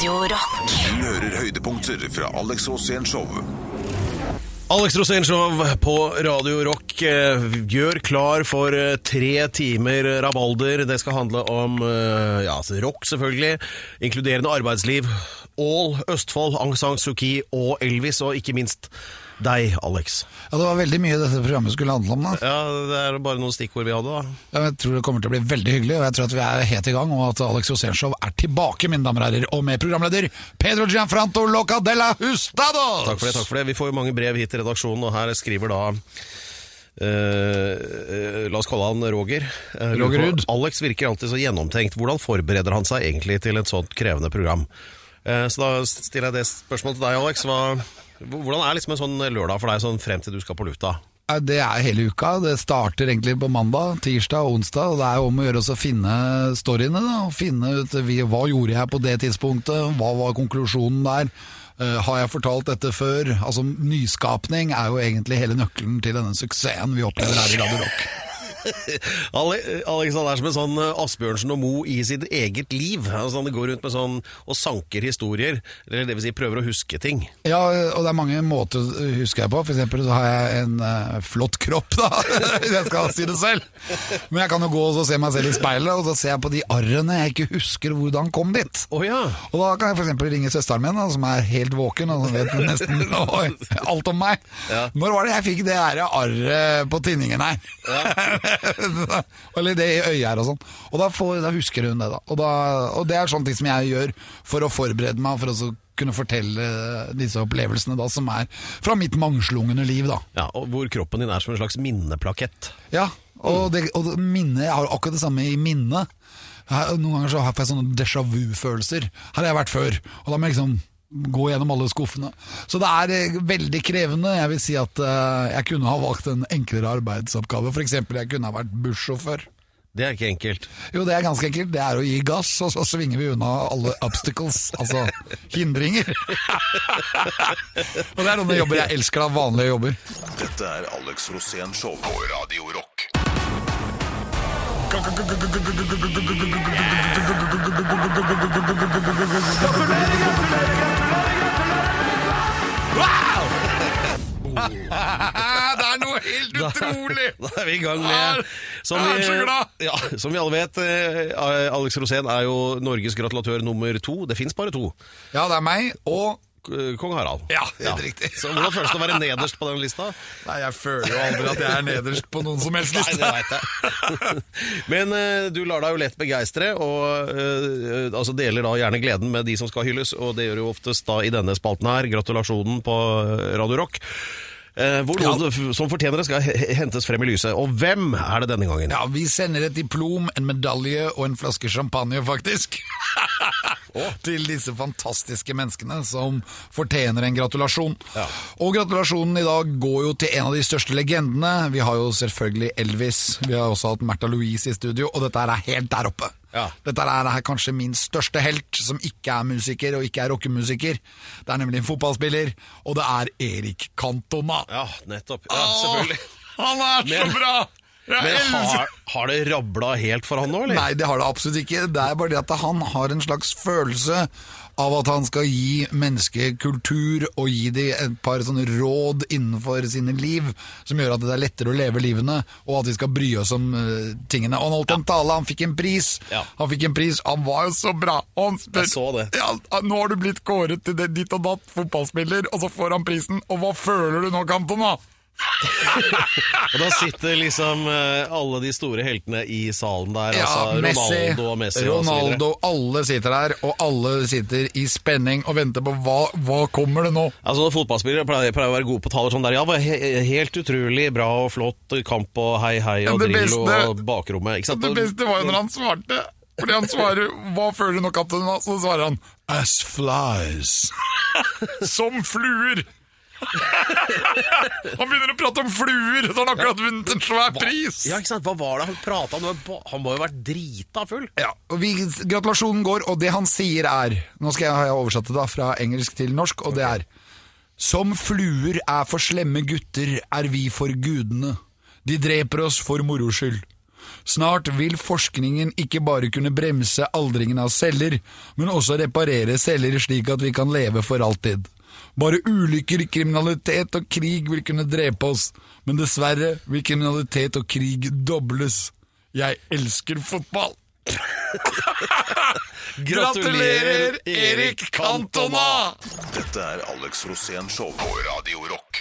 Radio Rock. Du hører høydepunkter fra Alex Rosén Show. Alex Rosénshow på Radio Rock eh, gjør klar for eh, tre timer rabalder. Det skal handle om eh, ja, altså rock, selvfølgelig. Inkluderende arbeidsliv. All, Østfold, Aung San Suu Kyi og Elvis, og ikke minst deg, Alex. Ja, Det var veldig mye dette programmet skulle handle om. da. Ja, Det er bare noen stikkord vi hadde, da. Ja, Jeg tror det kommer til å bli veldig hyggelig, og jeg tror at vi er helt i gang, og at Alex Rosénshow er tilbake, mine damer og herrer, og med programleder Pedro Gianfranto Locadella Hustados! Takk for det. takk for det. Vi får jo mange brev hit til redaksjonen, og her skriver da eh, eh, la oss kalle han Roger. Uh, Roger Rudd. Alex virker alltid så gjennomtenkt. Hvordan forbereder han seg egentlig til et sånt krevende program? Uh, så da stiller jeg det spørsmålet til deg, Alex. Hva, hvordan er liksom en sånn lørdag for deg sånn frem til du skal på lufta? Det er hele uka. Det starter egentlig på mandag, tirsdag og onsdag. og Det er om å gjøre å finne storyene. da, Finne ut hva gjorde jeg på det tidspunktet, hva var konklusjonen der. Eh, har jeg fortalt dette før? Altså Nyskapning er jo egentlig hele nøkkelen til denne suksessen vi opplever her i Radio Rock. Ale- Alex han er som en sånn eh, Asbjørnsen og Mo i sitt eget liv. Altså, han går rundt med sånn og sanker historier, eller det vil si prøver å huske ting. Ja, og det er mange måter husker jeg på. For eksempel så har jeg en uh, flott kropp, da, hvis jeg skal si det selv. Men jeg kan jo gå og se meg selv i speilet, og så ser jeg på de arrene jeg ikke husker hvordan kom dit. Oh, ja. Og da kan jeg eksempel ringe søsteren min, da, som er helt våken og som vet nesten alt om meg. Ja. Når var det jeg fikk det ære arret på tinningen her? Eller det i øyet her og sånn. Og da, får, da husker hun det, da. Og, da. og det er sånne ting som jeg gjør for å forberede meg, for å kunne fortelle disse opplevelsene da, som er fra mitt mangslungne liv, da. ja. Og hvor kroppen din er som en slags minneplakett. Ja, og, det, og minne, jeg har akkurat det samme i minnet. Noen ganger så får jeg sånne déjà vu-følelser. Her har jeg vært før, og da må jeg liksom gå gjennom alle skuffene. Så det er eh, veldig krevende. Jeg vil si at eh, jeg kunne ha valgt en enklere arbeidsoppgave. For eksempel, jeg kunne ha vært bussjåfør. Det er ikke enkelt. Jo, det er ganske enkelt. Det er å gi gass, og så svinger vi unna alle obstacles, altså hindringer. og det er noen jobber jeg elsker, av Vanlige jobber. Dette er Alex Rosén Show på Radio Rock. det er noe helt utrolig! Da er vi i gang med som jeg er så glad! Ja, som vi alle vet, eh, Alex Rosén er jo Norges gratulatør nummer to. Det fins bare to. Ja, det er meg og Kong Harald. Ja, helt riktig. Så Hvordan føles det å være nederst på den lista? Nei, jeg føler jo aldri at jeg er nederst på noen som helst Nei, det vet jeg. Men uh, du lar deg jo lett begeistre, og uh, altså deler da gjerne gleden med de som skal hylles, og det gjør jo oftest da i denne spalten her. Gratulasjonen på eh, Radio Rock. Eh, hvor noen ja. som fortjener det skal hentes frem i lyset. Og hvem er det denne gangen? Ja, Vi sender et diplom, en medalje og en flaske champagne, faktisk. Til disse fantastiske menneskene som fortjener en gratulasjon. Ja. Og gratulasjonen i dag går jo til en av de største legendene. Vi har jo selvfølgelig Elvis, vi har også hatt Märtha Louise i studio, og dette er helt der oppe. Ja. Dette er kanskje min største helt, som ikke er musiker og ikke er rockemusiker. Det er nemlig en fotballspiller, og det er Erik Cantona. Ja, nettopp. Ja, selvfølgelig. Åh, Han er så Men- bra! Men har, har det rabla helt for han nå, eller? Nei, det har det absolutt ikke. Det er bare det at han har en slags følelse av at han skal gi mennesket kultur og gi dem et par sånne råd innenfor sine liv som gjør at det er lettere å leve livene, og at vi skal bry oss om uh, tingene. Og han holdt en tale, han fikk en pris. Ja. Han fikk en pris, han var jo så bra. Og han spør, Jeg så det. Ja, nå har du blitt kåret til det ditt og datt fotballspiller, og så får han prisen. Og hva føler du nå, Cantona? Og da sitter liksom eh, alle de store heltene i salen der. altså Ronaldo og Messi og. Ronaldo, alle sitter der, og alle sitter i spenning og venter på hva, hva kommer det nå? Altså Fotballspillere pleier, pleier å være gode på taler sånn der. Ja, var he helt utrolig bra og flott kamp og hei hei og Det Drillo og bakrommet. Ikke sant? Det beste var jo når han svarte. Fordi han svarer 'hva føler du nå, kaptein?' Så svarer han 'as flies'. Som fluer. Han begynner å prate om fluer, så han har akkurat vunnet en svær pris. Ja, ikke sant? Hva var det han prata om? Han må jo ha vært drita full. Ja, og vi, Gratulasjonen går, og det han sier er Nå skal jeg ha oversatt det da fra engelsk til norsk, og det er Som fluer er for slemme gutter, er vi for gudene. De dreper oss for moro skyld. Snart vil forskningen ikke bare kunne bremse aldringen av celler, men også reparere celler slik at vi kan leve for alltid. Bare ulykker, kriminalitet og krig vil kunne drepe oss, men dessverre vil kriminalitet og krig dobles. Jeg elsker fotball! Gratulerer, Erik Cantona! Dette er Alex Rosén Show på Radio Rock.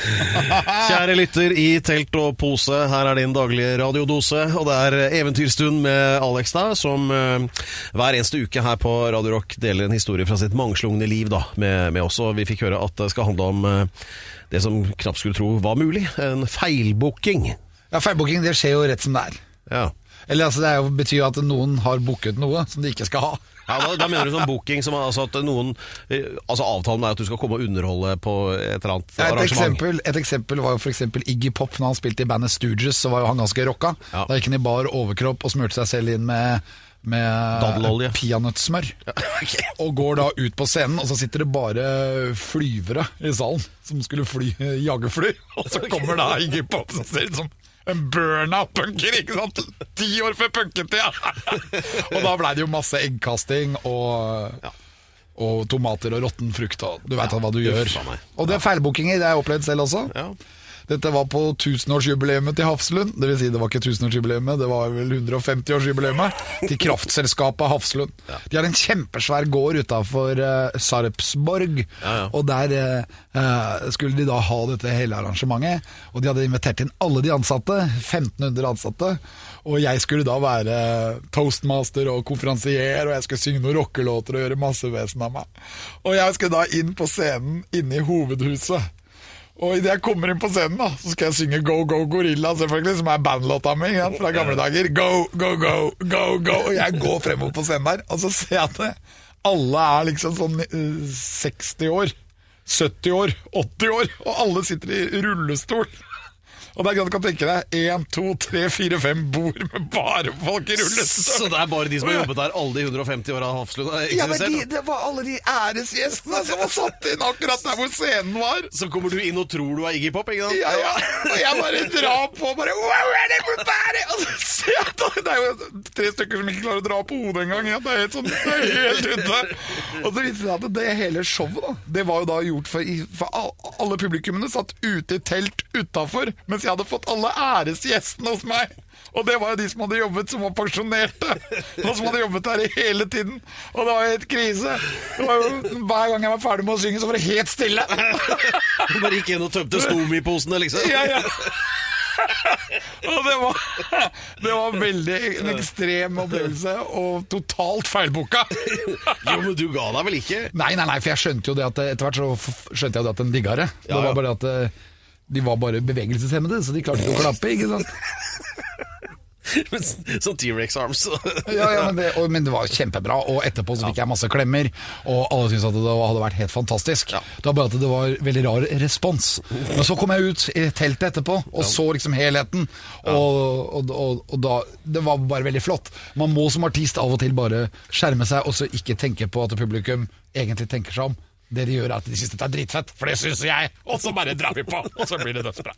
Kjære lytter i telt og pose, her er din daglige radiodose. Og det er Eventyrstund med Alex, da, som eh, hver eneste uke her på Radio Rock deler en historie fra sitt mangslungne liv da, med, med oss. Og vi fikk høre at det skal handle om eh, det som knapt skulle tro var mulig. En feilbooking. Ja, Feilbooking det skjer jo rett som det er. Ja. Eller altså, Det jo, betyr jo at noen har booket noe som de ikke skal ha. Ja, da, da mener du sånn booking som altså at noen eh, Altså avtalen er at du skal komme og underholde på et eller annet Ja, et, arrangement. eksempel, et eksempel var jo eksempel Iggy Pop. Når han spilte i bandet Stooges, så var jo han ganske rocka. Ja. Da gikk han i bar overkropp og smurte seg selv inn med, med Daddelolje. okay. Og går da ut på scenen, og så sitter det bare flyvere i salen som skulle fly jagerfly. Og så kommer da Iggy Pop som ser ut som en burnout-punker, ikke sant? Ti år før punketida! og da blei det jo masse eggkasting og og tomater og råtten frukt og du veit hva du gjør. Og det er feilbookinger, det har jeg opplevd selv også. Ja. Dette var på tusenårsjubileet til Hafslund. Det vil si, det var ikke tusenårsjubileet, det var vel 150-årsjubileet til kraftselskapet Hafslund. De har en kjempesvær gård utafor uh, Sarpsborg, Ja, ja. og der eh, skulle de da ha dette hele arrangementet. Og de hadde invitert inn alle de ansatte, 1500 ansatte. Og jeg skulle da være toastmaster og konferansier, og jeg skulle synge noen rockelåter og gjøre masse vesen av meg. Og jeg skulle da inn på scenen inne i hovedhuset. Og idet jeg kommer inn på scenen, da, så skal jeg synge Go Go Gorilla, selvfølgelig, som er bandlåta mi fra gamle dager. Go, go, go, go, go. Og jeg går fremover på scenen der, og så ser jeg at alle er liksom sånn eh, 60 år, 70 år, 80 år, og alle sitter i rullestol. Og det er greit du kan tenke deg, 1, 2, 3, 4, 5 bord med bare folk i rullestol. Så det er bare de som har jobbet der alle de 150 åra Hafslund har Ja, men de, det var alle de æresgjestene som var satt inn akkurat der hvor scenen var. Så kommer du inn og tror du er Iggy Pop, ikke sant? Ja, ja. Og jeg bare drar på bare wow, er everybody? Og så ser jeg at det er jo tre stykker som ikke klarer å dra på hodet engang. Ja, det er helt sånn, det er helt ute. Og så viste det seg at det hele showet da, det var jo da gjort for, for alle publikummene satt ute i telt utafor, mens jeg hadde fått alle æresgjestene hos meg. Og det var jo de som hadde jobbet, som var pensjonerte. Og som hadde jobbet der hele tiden. Og det var jo helt krise. Det var jo, hver gang jeg var ferdig med å synge, så var det helt stille. Du bare gikk inn og tømte Stomi-posene, liksom? Ja, ja. Og det var, det var veldig en ekstrem opplevelse, og totalt feilboka. Jo, men du ga deg vel ikke? Nei, nei, nei, for jeg skjønte jo det at etter hvert så skjønte jeg at den digga det. Det var bare det at eh, de var bare bevegelseshemmede, så de klarte ikke å klappe. ikke sant? Men Sånn T-rex-arms. Ja, ja, men, det, og, men det var kjempebra, og etterpå så fikk jeg masse klemmer, og alle syntes at det hadde vært helt fantastisk. Ja. Det var bare at det var veldig rar respons. Men så kom jeg ut i teltet etterpå, og så liksom helheten, og, og, og da Det var bare veldig flott. Man må som artist av og til bare skjerme seg, og så ikke tenke på at publikum egentlig tenker seg om. Det de gjør er at de synes dette er dritfett, for det syns jeg, og så bare drar vi på, og så blir det dødsbra.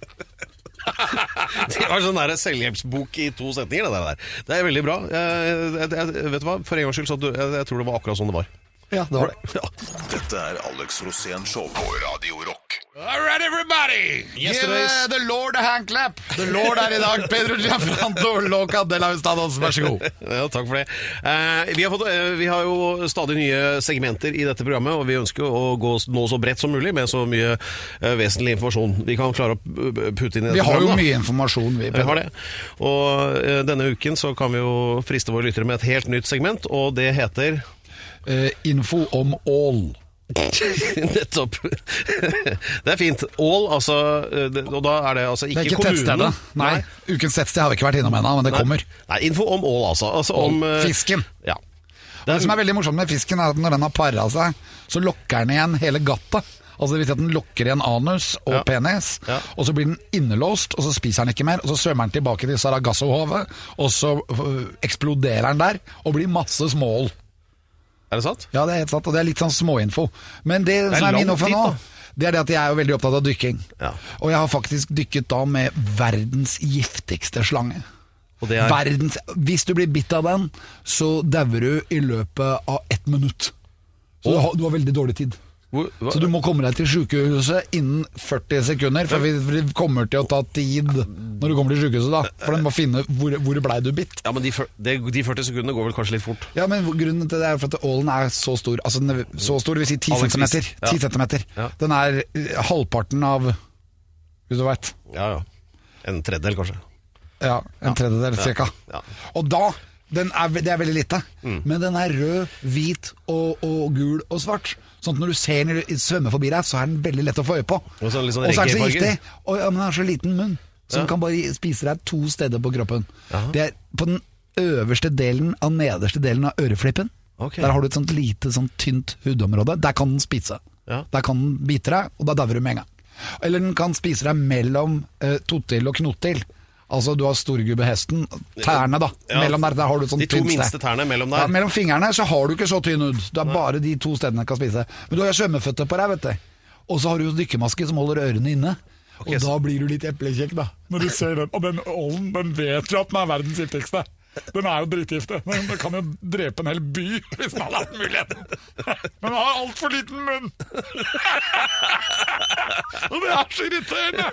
Det var sånn der selvhjelpsbok i to setninger, det der. Det er veldig bra. Jeg, jeg, jeg, vet du hva, For en gangs skyld, så jeg, jeg tror det var akkurat sånn det var. Ja, det var det. Ja. Dette er Alex Rosén Show på Radio Rock. All right, everybody! Give uh, the Lord a hand clap. The Lord er i dag Pedro Giafranto Loca de la Estados. Vær så god. Ja, takk for det. Eh, vi, har fått, eh, vi har jo stadig nye segmenter i dette programmet, og vi ønsker å gå, nå så bredt som mulig med så mye eh, vesentlig informasjon vi kan klare å putte inn i dette programmet. Vi har jo mye informasjon, vi. Vi har det. Og eh, denne uken så kan vi jo friste våre lyttere med et helt nytt segment, og det heter info om all. Nettopp. det er fint. All, altså eh, det- Og da er det altså Det ikke, er ikke kommunen. tettstedet. Nei. Ukens tettsted har vi ikke vært innom ennå, men det kommer. Nei, info om all, altså. altså om eh, Fisken. Ja. Det som er veldig morsomt med fisken, er at når den har para seg, så lokker den igjen hele gattet. Altså det vil si at Den lokker igjen anus og Ja. penis, Ja. og så blir den innelåst, og så spiser den ikke mer. og Så svømmer den tilbake til Saragasso-havet, og så eksploderer den der og blir masse småål. Er det sant? Ja, det er helt sant, og det er litt sånn småinfo. Men det, er som er min offer info nå, det er det at jeg er jo veldig opptatt av dykking. Ja. Og jeg har faktisk dykket da med verdens giftigste slange. Det er- Verdens, hvis du blir bitt av den, så dauer du i løpet av ett minutt. Så du, har, du har veldig dårlig tid. Hvor? Så du må komme deg til sykehuset innen 40 sekunder, for vi- det kommer til å ta tid når du kommer til sykehuset. da For den må finne hvor, hvor blei du bitt. Ja, men de, de 40 sekundene går vel kanskje litt fort? Ja, men Grunnen til det er for at ålen er så stor. Altså den er Så stor, vil si 10 cm. centimeter. Ja. 10 centimeter. Ja. Den er eh, halvparten av Hvis du veit. Ja, ja. En tredjedel, kanskje. Ja, en tredjedel cirka. Ja. Og da er, Det er veldig lite, Mm. men den er rød, hvit og, og gul og svart. Sånn at når du ser den svømme forbi deg, så er den veldig lett å få øye på. Og så litt sånn er den så giftig, og ja, men den har så liten munn, så Ja. den kan bare spise deg to steder på kroppen. Aha. Det er på den øverste delen av nederste delen av øreflippen. Okay. Der har du et sånt lite, sånt tynt hudområde. Der kan den spise. Ja. Der kan den bite deg, og da dauer du med en gang. Eller den kan spise deg mellom uh, tottil og knottil. Altså du har storgubbehesten, tærne da. Ja. Mellom der, der har du et sånt De to minste tærne mellom der. Ja, mellom fingrene så har du ikke så tynn hud. Det er bare de to stedene jeg kan spise. Men du har svømmeføtter på deg, vet du. Og så har du jo dykkermaske som holder ørene inne. Okay, og da blir du litt eplekjekk, da. Når du ser den. Og den ålen, den vet jo at den er verdens giftigste. Den er jo dritgiftig. Den kan jo drepe en hel by hvis den hadde hatt muligheten. Men den har altfor liten munn! Og det er så irriterende!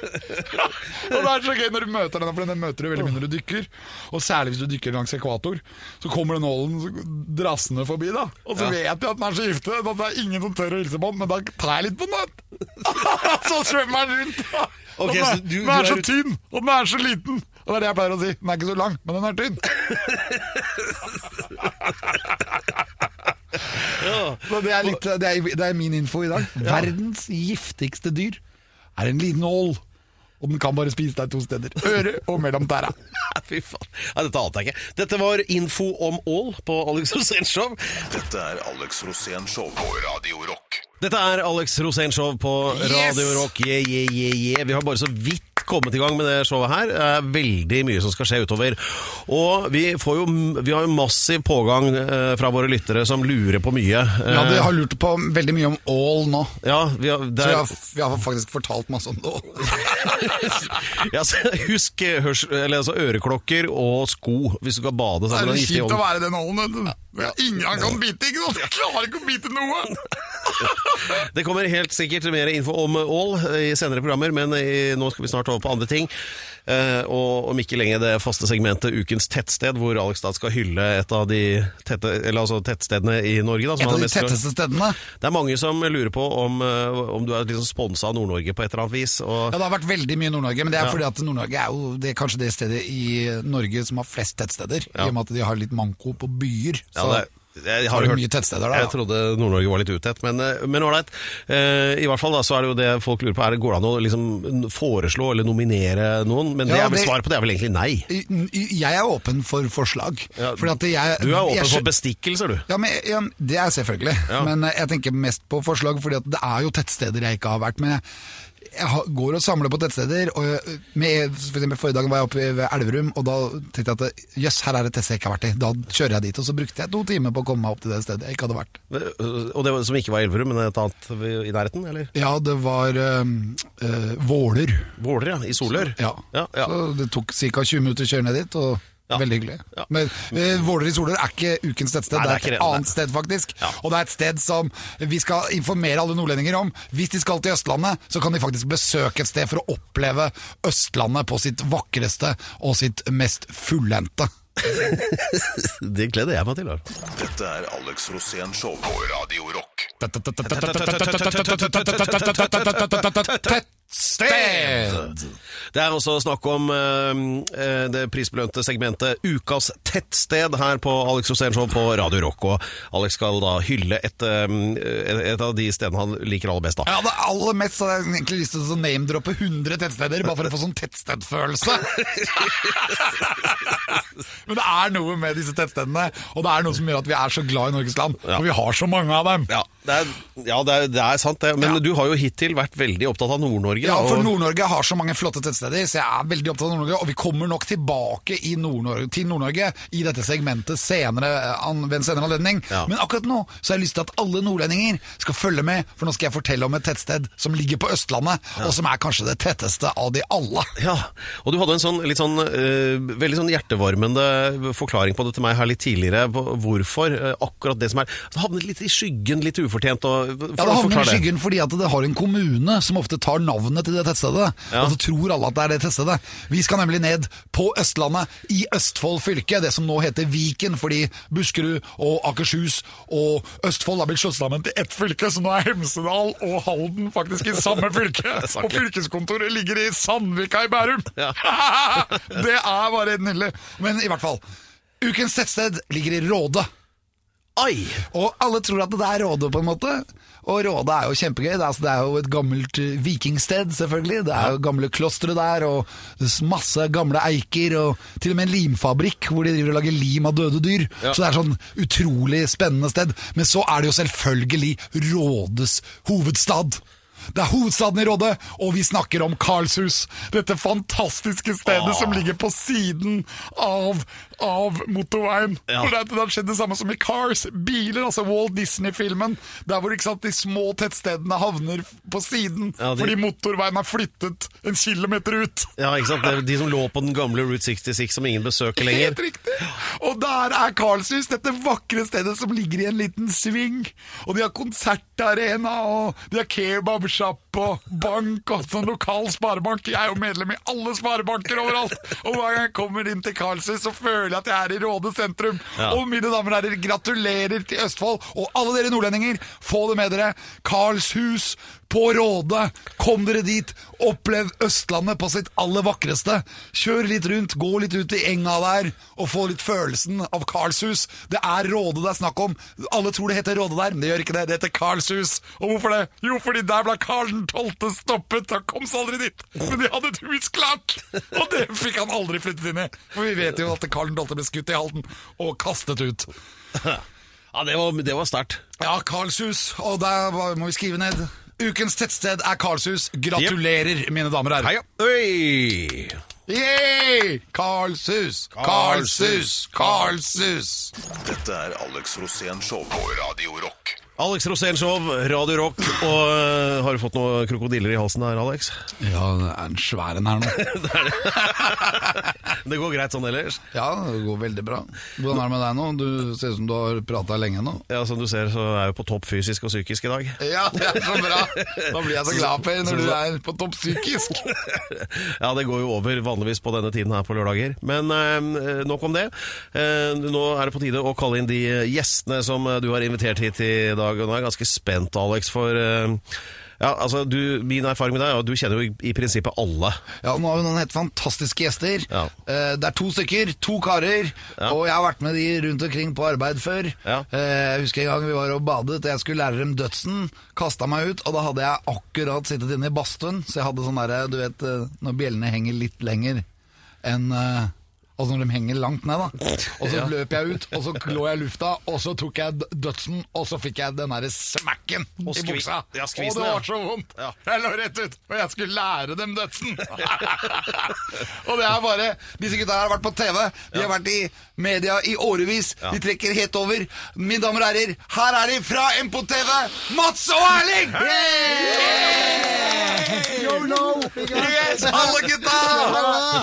Og det er så gøy når du møter den, for den møter du veldig mye når du dykker. Og særlig hvis du dykker langs ekvator. Så kommer den ålen drassende forbi, da. Og så vet jeg at den er så giftig at det er ingen som tør å hilse på den, men da tar jeg litt på den. så svømmer den rundt. Okay, den, er, så du- den er så tynn, og den er så liten. Og det er det jeg pleier å si. Den er ikke så lang, men den er tynn. Så det er, litt, det, er, det er min info i dag. Verdens giftigste dyr er en liten ål. Og den kan bare spise deg to steder. Øre og mellom tæra. Fy faen. Ja, dette ante jeg ikke. Dette var info om ål på Alex Rosén Show. Dette er Alex Rosén Show på Radio Rock. Dette er Alex Rosén Show på Yes! Radio Rock. Yeah, yeah, yeah, yeah. Vi har bare så vidt kommet i gang med det showet her. Det er veldig mye som skal skje utover. Og vi, får jo, vi har jo massiv pågang eh, fra våre lyttere som lurer på mye. Eh, Ja, de har lurt på veldig mye om ål nå. ja, vi har, det Så vi har, vi har faktisk fortalt masse om det òg. ja, husk eh, hørs, eller, altså, øreklokker og sko hvis du skal bade. Det er kjipt å være den ålen. vet du. Ingen kan bite, ikke? Jeg klarer ikke å bite noe! Det kommer helt sikkert mer info om ål i senere programmer, men nå skal vi snart over på andre ting. Eh, og om ikke lenge det faste segmentet Ukens tettsted, hvor Alex da skal hylle et av de tette, eller altså tettstedene i Norge. Da, som Et av er de tetteste stedene. Det er mange som lurer på om, eh, om du er liksom sponsa av Nord-Norge på et eller annet vis. Og, Ja, Det har vært veldig mye Nord-Norge, men det er Ja. fordi at Nord-Norge er jo det er kanskje det stedet i Norge som har flest tettsteder. Ja. I og med at de har litt manko på byer. ja, det det, jeg har, har hørt mye tettsteder der. Jeg trodde Nord-Norge var litt utett, men eh, men ålreit. Eh, I hvert fall da, så er det jo det folk lurer på. Er det Går det an å liksom foreslå eller nominere noen? Men det Ja, det- svaret på det er vel egentlig nei. Jeg er åpen for forslag. Ja, jeg, Du er åpen jeg for bestikkelser, du. Ja, men, Det er selvfølgelig. Men eh, jeg tenker mest på forslag, fordi det er jo tettsteder jeg ikke har vært med. Jeg går og samler på tettsteder. og med, for eksempel Forrige dag var jeg oppe ved Elverum, og da tenkte jeg at jøss, her er et tettsted jeg ikke har vært i. Da kjører jeg dit. Og så brukte jeg to timer på å komme meg opp til det stedet jeg ikke hadde vært. Og det var- som ikke var Elverum, men et annet i nærheten, eller? Ja, det var øh, øh, Våler. Våler, ja. I Solør. Ja. ja, ja. Så det tok ca. 20 minutter å kjøre ned dit. og Ja. Veldig hyggelig. Ja. Men eh, Våler i Solør er ikke ukens tettsted, Nei, det det er er et det. annet sted faktisk. Ja. Og det er et sted som vi skal informere alle nordlendinger om. Hvis de skal til Østlandet, så kan de faktisk besøke et sted for å oppleve Østlandet på sitt vakreste og sitt mest fullendte. Det gleder jeg meg til. da. Dette er Alex Rosén Show på Radio Rock. Tettsted! Det er også snakk om eh, eh, det prisbelønte segmentet Ukas tettsted her på Alex Rosén Show på Radio Rock. Og Alex skal da hylle et, et, et av de stedene han liker aller best. da. Ja, det aller mest så hadde jeg egentlig lyst til å name-droppe 100 tettsteder, bare for å få sånn tettstedfølelse. Men det er noe med disse tettstedene, og det er noe som gjør at vi er så glad i Norges land. Ja. For vi har så mange av dem. Ja, det er, ja, det er, det er sant det. Men Ja. du har jo hittil vært veldig opptatt av Nord-Norge. Nord-Norge. Ja, for Nord-Norge har så mange flotte tettsteder, så jeg er veldig opptatt av Nord-Norge. Og vi kommer nok tilbake i Nord til Nord-Norge i dette segmentet senere, ved en senere anledning. Ja. Men akkurat nå så har jeg lyst til at alle nordlendinger skal følge med, for nå skal jeg fortelle om et tettsted som ligger på Østlandet, og som er kanskje det tetteste av de alle. Ja, og du hadde en sånn, litt sånn, eh, veldig sånn hjertevarmende forklaring på det til meg her litt tidligere, på hvorfor eh, akkurat det som er Det havnet litt i skyggen, litt ufortjent. Og, Ja, Det havner i skyggen fordi at det har en kommune som ofte tar navnet til det tettstedet. Ja. Og så tror alle at det er det tettstedet. Vi skal nemlig ned på Østlandet, i Østfold fylke, det som nå heter Viken, fordi Buskerud og Akershus og Østfold har blitt slått sammen til ett fylke, så nå er Hemsedal og Halden faktisk i samme fylke. og fylkeskontoret ligger i Sandvika i Bærum! Ja. det er bare nydelig. Men i hvert fall, ukens tettsted ligger i Råde. Oi. Og alle tror at det er Råde, på en måte. Og Råde er jo kjempegøy. Det er, altså, det er jo et gammelt eh, vikingsted, selvfølgelig. Det er jo gamle klostre der, og masse gamle eiker, og til og med en limfabrikk hvor de driver og lager lim av døde dyr. Ja. Så det er sånn utrolig spennende sted. Men så er det jo selvfølgelig Rådes hovedstad. Det er hovedstaden i Råde, og vi snakker om Karlshus. Dette fantastiske stedet som ligger på siden av, av motorveien. Ja. For det, det har skjedd det samme som i Cars. Biler, altså Walt Disney-filmen. Der hvor sant, de små tettstedene havner på siden Ja, de- fordi motorveien er flyttet en kilometer ut. Ja, ikke sant? Det er De som lå på den gamle Route 66 som ingen besøker lenger. Helt riktig. Og der er Karlshus, dette vakre stedet som ligger i en liten sving. Og de har konsertarena, og de har kebabsjapp og bank og sånn lokal sparebank. Jeg er jo medlem i alle sparebanker overalt. Og hver gang jeg kommer inn til Karlshus, så føler jeg at jeg er i Råde sentrum. Ja. Og mine damer og herrer, gratulerer til Østfold. Og alle dere nordlendinger, få det med dere. Karlshus på Råde. Kom dere dit. Opplev Østlandet på sitt aller vakreste. Kjør litt rundt, gå litt ut i enga der, og få litt følelsen av Karlshus. Det er Råde det er snakk om. Alle tror det heter Råde der, men det gjør ikke det. Det heter Karlshus. Og hvorfor det? Jo, fordi der ble Karl 12. stoppet. Han kom seg aldri dit. Men de hadde et hus klart! Og det fikk han aldri flyttet inn i. For vi vet jo at Karl 12. ble skutt i Halden og kastet ut. Ja, det var, det var sterkt. Ja, Karlshus. Og der må vi skrive ned. Ukens tettsted er Karlshus. Gratulerer, mine damer og herrer. Hei! Yay! Karlshus, Karlshus, Karlshus. Dette er Alex Rosén Show på Radio Rock. Alex Rosénshow, Radio Rock. Og øh, har du fått noen krokodiller i halsen her, Alex? Ja, det er en svær en her nå. Det går greit sånn ellers? Ja, det går veldig bra. Hvordan er det med deg nå? Du ser ut som du har prata lenge nå. Ja, Som du ser, så er jeg på topp fysisk og psykisk i dag. Ja, det er så bra. Da blir jeg så glad Per når du er på topp psykisk. Ja, det går jo over vanligvis på denne tiden her på lørdager. Men eh, nok om det. Eh, nå er det på tide å kalle inn de gjestene som du har invitert hit i dag. Og nå er jeg ganske spent, Alex, for uh, ja, altså, du, Min erfaring med deg at du kjenner jo i, i prinsippet alle. Ja, nå har vi noen helt fantastiske gjester. Ja. Uh, Det er to stykker, to karer, Ja. og jeg har vært med de rundt omkring på arbeid før. Ja. Uh, Jeg husker en gang vi var og badet, og jeg skulle lære dem dødsen. Kasta meg ut, og da hadde jeg akkurat sittet inne i badstuen, så jeg hadde sånn derre, du vet, når bjellene henger litt lenger enn eh, Altså når de henger langt ned, da. Og så løp jeg ut, og så lå jeg i lufta, og så tok jeg dødsen, og så fikk jeg den derre smekken Og i buksa. ja, og det var så vondt! Ja. Jeg lå rett ut, og jeg skulle lære dem dødsen. og det er bare Disse gutta her har vært på TV, de har vært i media i årevis. De trekker helt over. Mine damer og herrer, her er de fra MPO-TV, Mats og Erling! Yes, alle gutta!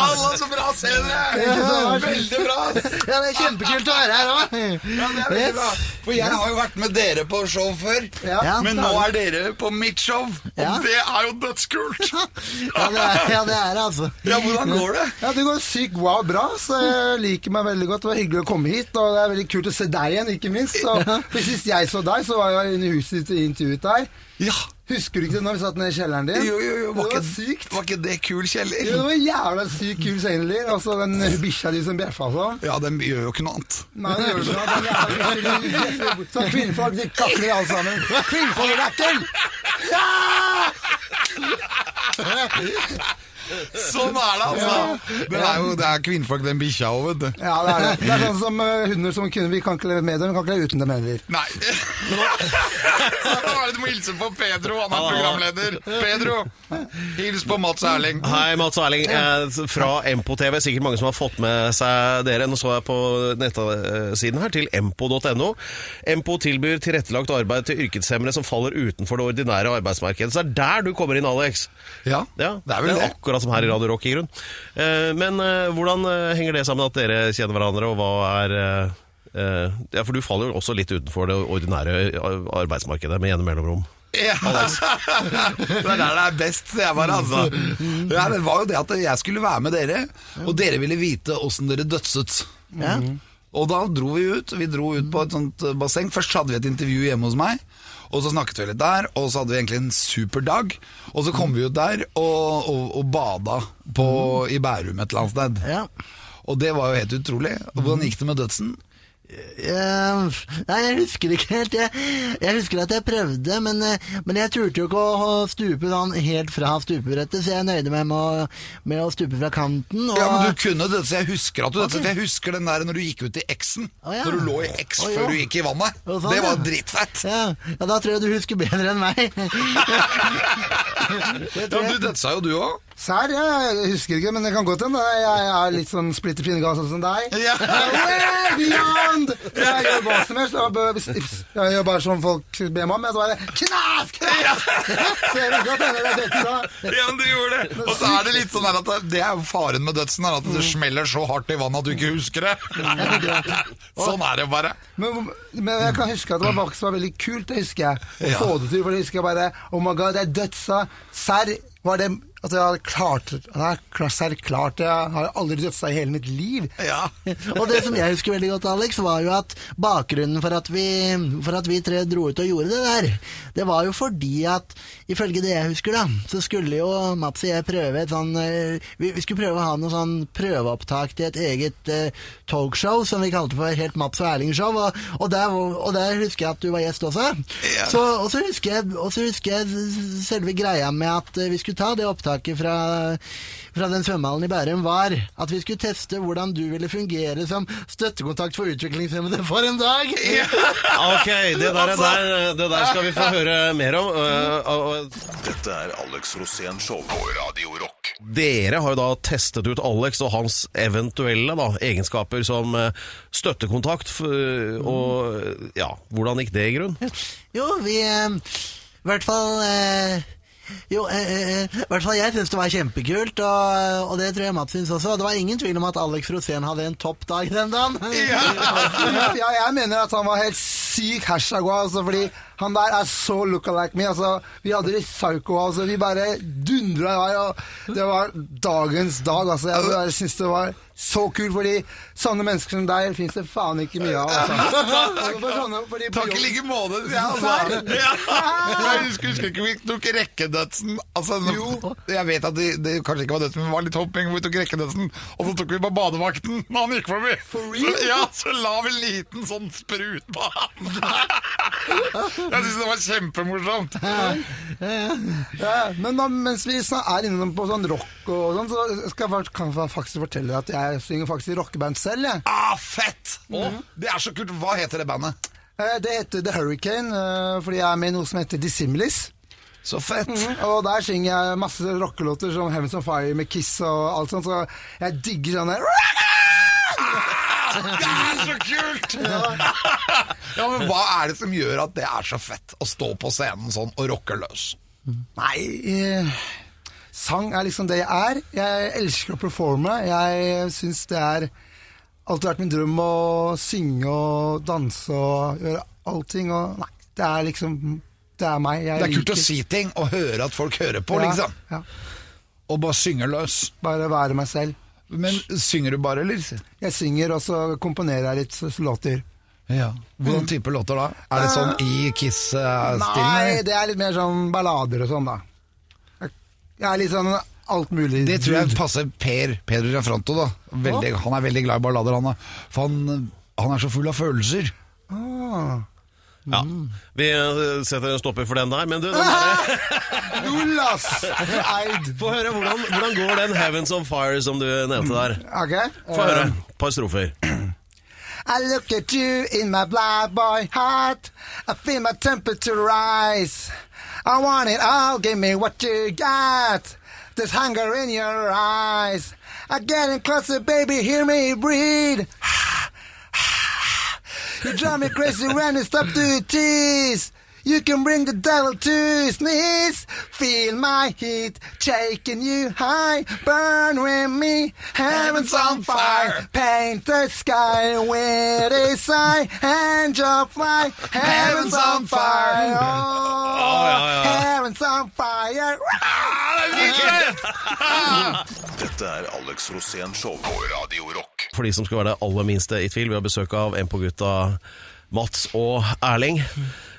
Alle så bra å se dere! Veldig bra! Ja, det er kjempekult å være her òg. Ja, det er veldig bra. For jeg har jo vært med dere på show før, Ja. men nå er dere på mitt show, og Ja. det er jo dødskult! Ja, det er, ja, det er det, altså. Ja, hvordan går det? Ja, Det går sykt wow bra, så jeg liker meg veldig godt. Det var hyggelig å komme hit, og det er veldig kult å se deg igjen, ikke minst. Så, for Sist jeg så deg, så var jeg inne i huset ditt og intervjuet deg. Ja, Husker du ikke det når vi satt ned i kjelleren din? jo, jo, jo, var, det var ikke, sykt. var ikke det kul kjeller? Jo, det var jævla sykt kul kjeller. Og så den bikkja di som bjeffa sånn. Ja, den gjør jo ikke noe annet. Nei, den gjør ikke. noe annet. Så kvinnfolk de kakler alle sammen. Kvinnfolk er ekkel! Sånn er det, altså! Det er jo det er kvinnfolk, den bikkja òg, vet du. Ja, det er det. Det er sånn som uh, hunder som kunne Vi kan ikke leve med dem, vi kan ikke leve uten dem heller. Nei. Du må hilse på Pedro, han er programleder. Pedro, hils på Mats Erling. Hei, Mats Erling. Eh, fra Empo-TV. Sikkert mange som har fått med seg dere. Nå så jeg på nettsiden her til empo.no. Empo tilbyr tilrettelagt arbeid til yrkeshemmede som faller utenfor det ordinære arbeidsmarkedet. Så det er der du kommer inn, Alex. Ja, Ja, det er vel det. Akkurat som her i Radio Rock, i grunn. Eh, Men eh, hvordan eh, henger det sammen at dere kjenner hverandre, og hva er Ja, for du faller jo også litt utenfor det ordinære arbeidsmarkedet med gjennom mellomrom. Ja. det er der det er best, sier jeg bare. Altså. Ja, det var jo det at jeg skulle være med dere, og dere ville vite åssen dere dødset. Ja. Og da dro vi ut. Vi dro ut på et sånt basseng. Først hadde vi et intervju hjemme hos meg. Og så snakket vi litt der, og så hadde vi egentlig en super dag. Og så kom vi ut der og, og, og bada på, i Bærum et eller annet sted. Ja. Og det var jo helt utrolig. Hvordan gikk det med dødsen? Eh, nei, jeg husker ikke helt. Jeg, jeg husker at jeg prøvde, men, uh, men jeg turte jo ikke å stupe sånn helt fra stupebrettet, så jeg nøyde meg med å, med å stupe fra kanten. Og, Ja, men du kunne det, så Jeg husker at du. For jeg husker den der når du gikk ut i X-en. Oh, ja. Når du lå i X ja. før du gikk i vannet. Sånn, det var dritfett. ja, ja, da tror jeg du husker bedre enn meg. Ja, men du dødsa jo, du òg. Serr? Jeg husker ikke, men det kan godt hende. Jeg er litt sånn splitter pinnegal sånn som deg. Ja. Way beyond! Jeg gjør hva som helst. bare- Jeg gjør bare som folk ber meg om. Så bare Knas! Knas! Ser du ikke godt denne det er dette. Ja, men du gjorde det. Og så er det litt sånn at det, er faren med dødsen, at det smeller så hardt i vannet at du ikke husker det. Sånn er det bare. Men, men jeg kan huske at det var faktisk var veldig kult, det husker jeg. Å få det til, for det husker jeg bare Oh my god, det er dødsa. Serr var det at jeg har klart. Jeg klart. Jeg har aldri dødsa i hele mitt liv. Ja. Og det som jeg husker veldig godt, Alex, var jo at bakgrunnen for at, vi, for at vi tre dro ut og gjorde det der, det var jo fordi at, ifølge det jeg husker da, så skulle jo Mats og jeg prøve et sånn, eh, vi, vi skulle prøve å ha noe sånn prøveopptak til et eget uh, talkshow, som vi kalte for Helt Mats og Erling-show, og, og, og der husker jeg at du var gjest også. Ja. Så, og så husker jeg, og så husker jeg selve greia med at eh, vi skulle ta det opptaket fra, fra den svømmehallen i Bærum, var at vi skulle teste hvordan du ville fungere som støttekontakt for utviklingshemmede for en dag. Ok, det der, er der, det der skal vi få høre mer om. øh, og Dette er Alex Rosén Show på Radio Rock. Dere har jo da testet ut Alex og hans eventuelle da, egenskaper som øh, støttekontakt. Og ja, hvordan gikk det i grunn? Jo, vi I hvert fall eh, jo, eh, eh, hvert fall jeg syns det var kjempekult, og, og det tror jeg Mats syns også. Det var ingen tvil om at Alex Rosén hadde en topp dag den dagen. Ja, jeg mener at han var helt syk hashtag altså, fordi han der er så lookalike me. Altså, vi hadde det psycho, altså. Vi bare dundra i vei, og det var dagens dag. Altså. Jeg, jeg syns det var så kult, fordi sånne mennesker som deg fins det faen ikke mye av. Altså. For sånne, fordi Takk i like måte. Ja, altså. Ja. Jeg husker, husker ikke vi tok rekkedødsen. Altså, jo. jeg vet at det, det kanskje ikke var dødsen, men det var litt hopping. hvor Vi tok rekkedødsen, og så tok vi på badevakten når han gikk forbi. Så, ja, så la vi en liten sånn sprut på han. Jeg syns det var kjempemorsomt. Ja, men da, mens vi er inne på sånn rock og sånn, så skal jeg kan jeg faktisk fortelle deg at jeg synger faktisk i rockeband selv. Jeg. Ah, fett! Å, det er så kult. Hva heter det bandet? Eh, Det heter The Hurricane, eh, fordi jeg er med i noe som heter Dissimilis. Så fett. Og der synger jeg masse rockelåter som Heavens on Fire med Kiss og alt sånt, så jeg digger sånn der Det er så kult! Ja, men Hva er det som gjør at det er så fett å stå på scenen sånn og rocke løs? Nei, eh, sang er liksom det jeg er. Jeg elsker å performe. Jeg syns det er alltid vært min drøm å synge og danse og gjøre allting. Og nei, det er liksom Det er meg. Jeg Det er kult å si ting og høre at folk hører på, Ja, liksom. Ja, Og bare synge løs. bare være meg selv. Men synger du bare, eller? Jeg synger, og så komponerer jeg litt låter. Ja. Hvordan type låter da? Er det sånn i Kiss-stilen? Nei, det er litt mer sånn ballader og sånn, da. Jeg- er litt sånn alt mulig. Det tror jeg passer Per Pedro Gianfranto, da. Veldig, han er veldig glad i ballader, han. da. For han, han er så full av følelser. Ah. Ja, Vi øh, setter en stopper for den der, men du, den der! Eid. få høre, hvordan, hvordan går den Heavens on Fire som du nevnte der? Okay. Få høre. Et par strofer. I look at you in my black boy heart. I feel my temperature rise. I want it all, give me what you got. There's hunger in your eyes. I'm getting closer, baby, hear me breathe. You drive me crazy when it's up to tease. You can bring the devil to his knees. Feel my heat taking you high. Burn with me. Heaven's on fire. Paint the sky with a sigh. Angel fly. Heaven's on fire. Oh, heaven's on fire. Dette er Alex Rosén Show på Radio Rock. For de som skal være det aller minste i tvil, vi har besøk av en på gutta Mats og Erling.